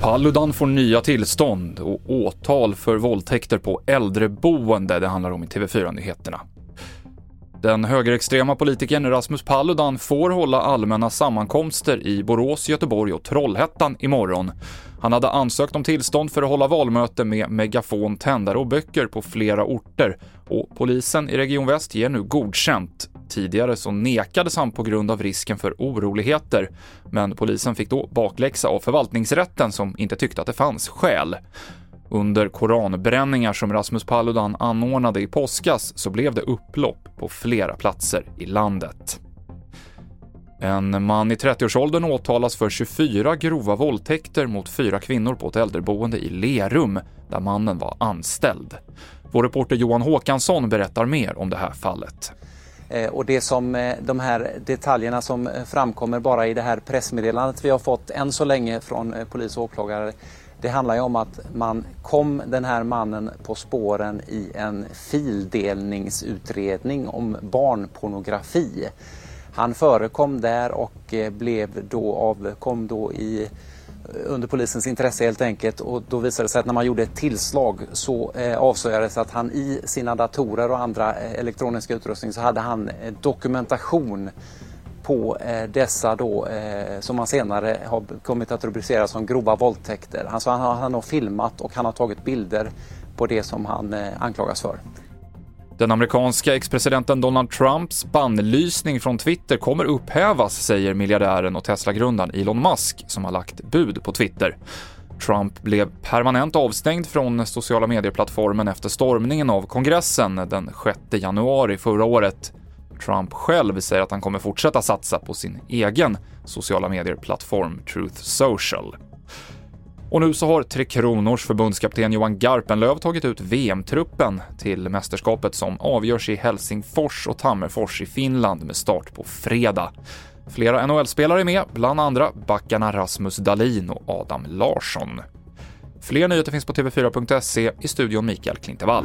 Paludan får nya tillstånd och åtal för våldtäkter på äldreboende. Det handlar om i TV4-nyheterna. Den högerextrema politikern Rasmus Paludan får hålla allmänna sammankomster i Borås, Göteborg och Trollhättan imorgon. Han hade ansökt om tillstånd för att hålla valmöte med megafon, tändare och böcker på flera orter och polisen i Region Väst ger nu godkänt. Tidigare så nekades han på grund av risken för oroligheter, men polisen fick då bakläxa av förvaltningsrätten som inte tyckte att det fanns skäl. Under koranbränningar som Rasmus Paludan anordnade i påskas så blev det upplopp på flera platser i landet. En man i 30-årsåldern åtalas för 24 grova våldtäkter mot fyra kvinnor på ett äldreboende i Lerum, där mannen var anställd. Vår reporter Johan Håkansson berättar mer om det här fallet. Eh, och det som, eh, de här detaljerna som framkommer bara i det här pressmeddelandet vi har fått än så länge från eh, polis och åklagare det handlar ju om att man kom den här mannen på spåren i en fildelningsutredning om barnpornografi. Han förekom där och eh, blev då av, kom då i eh, under polisens intresse helt enkelt och då visade det sig att när man gjorde ett tillslag så eh, avslöjades att han i sina datorer och andra eh, elektroniska utrustning så hade han dokumentation på eh, dessa då eh, som man senare har kommit att rubricera som grova våldtäkter. Alltså han, har, han har filmat och han har tagit bilder på det som han eh, anklagas för. Den amerikanska ex-presidenten Donald Trumps bannlysning från Twitter kommer upphävas, säger miljardären och Tesla-grundaren Elon Musk som har lagt bud på Twitter. Trump blev permanent avstängd från sociala medieplattformen efter stormningen av kongressen den 6 januari förra året. Trump själv säger att han kommer fortsätta satsa på sin egen sociala medier-plattform Truth Social. Och nu så har Tre Kronors förbundskapten Johan Garpenlöv tagit ut VM-truppen till mästerskapet som avgörs i Helsingfors och Tammerfors i Finland med start på fredag. Flera NHL-spelare är med, bland andra backarna Rasmus Dahlin och Adam Larsson. Fler nyheter finns på TV4.se, i studion Mikael Klintevall.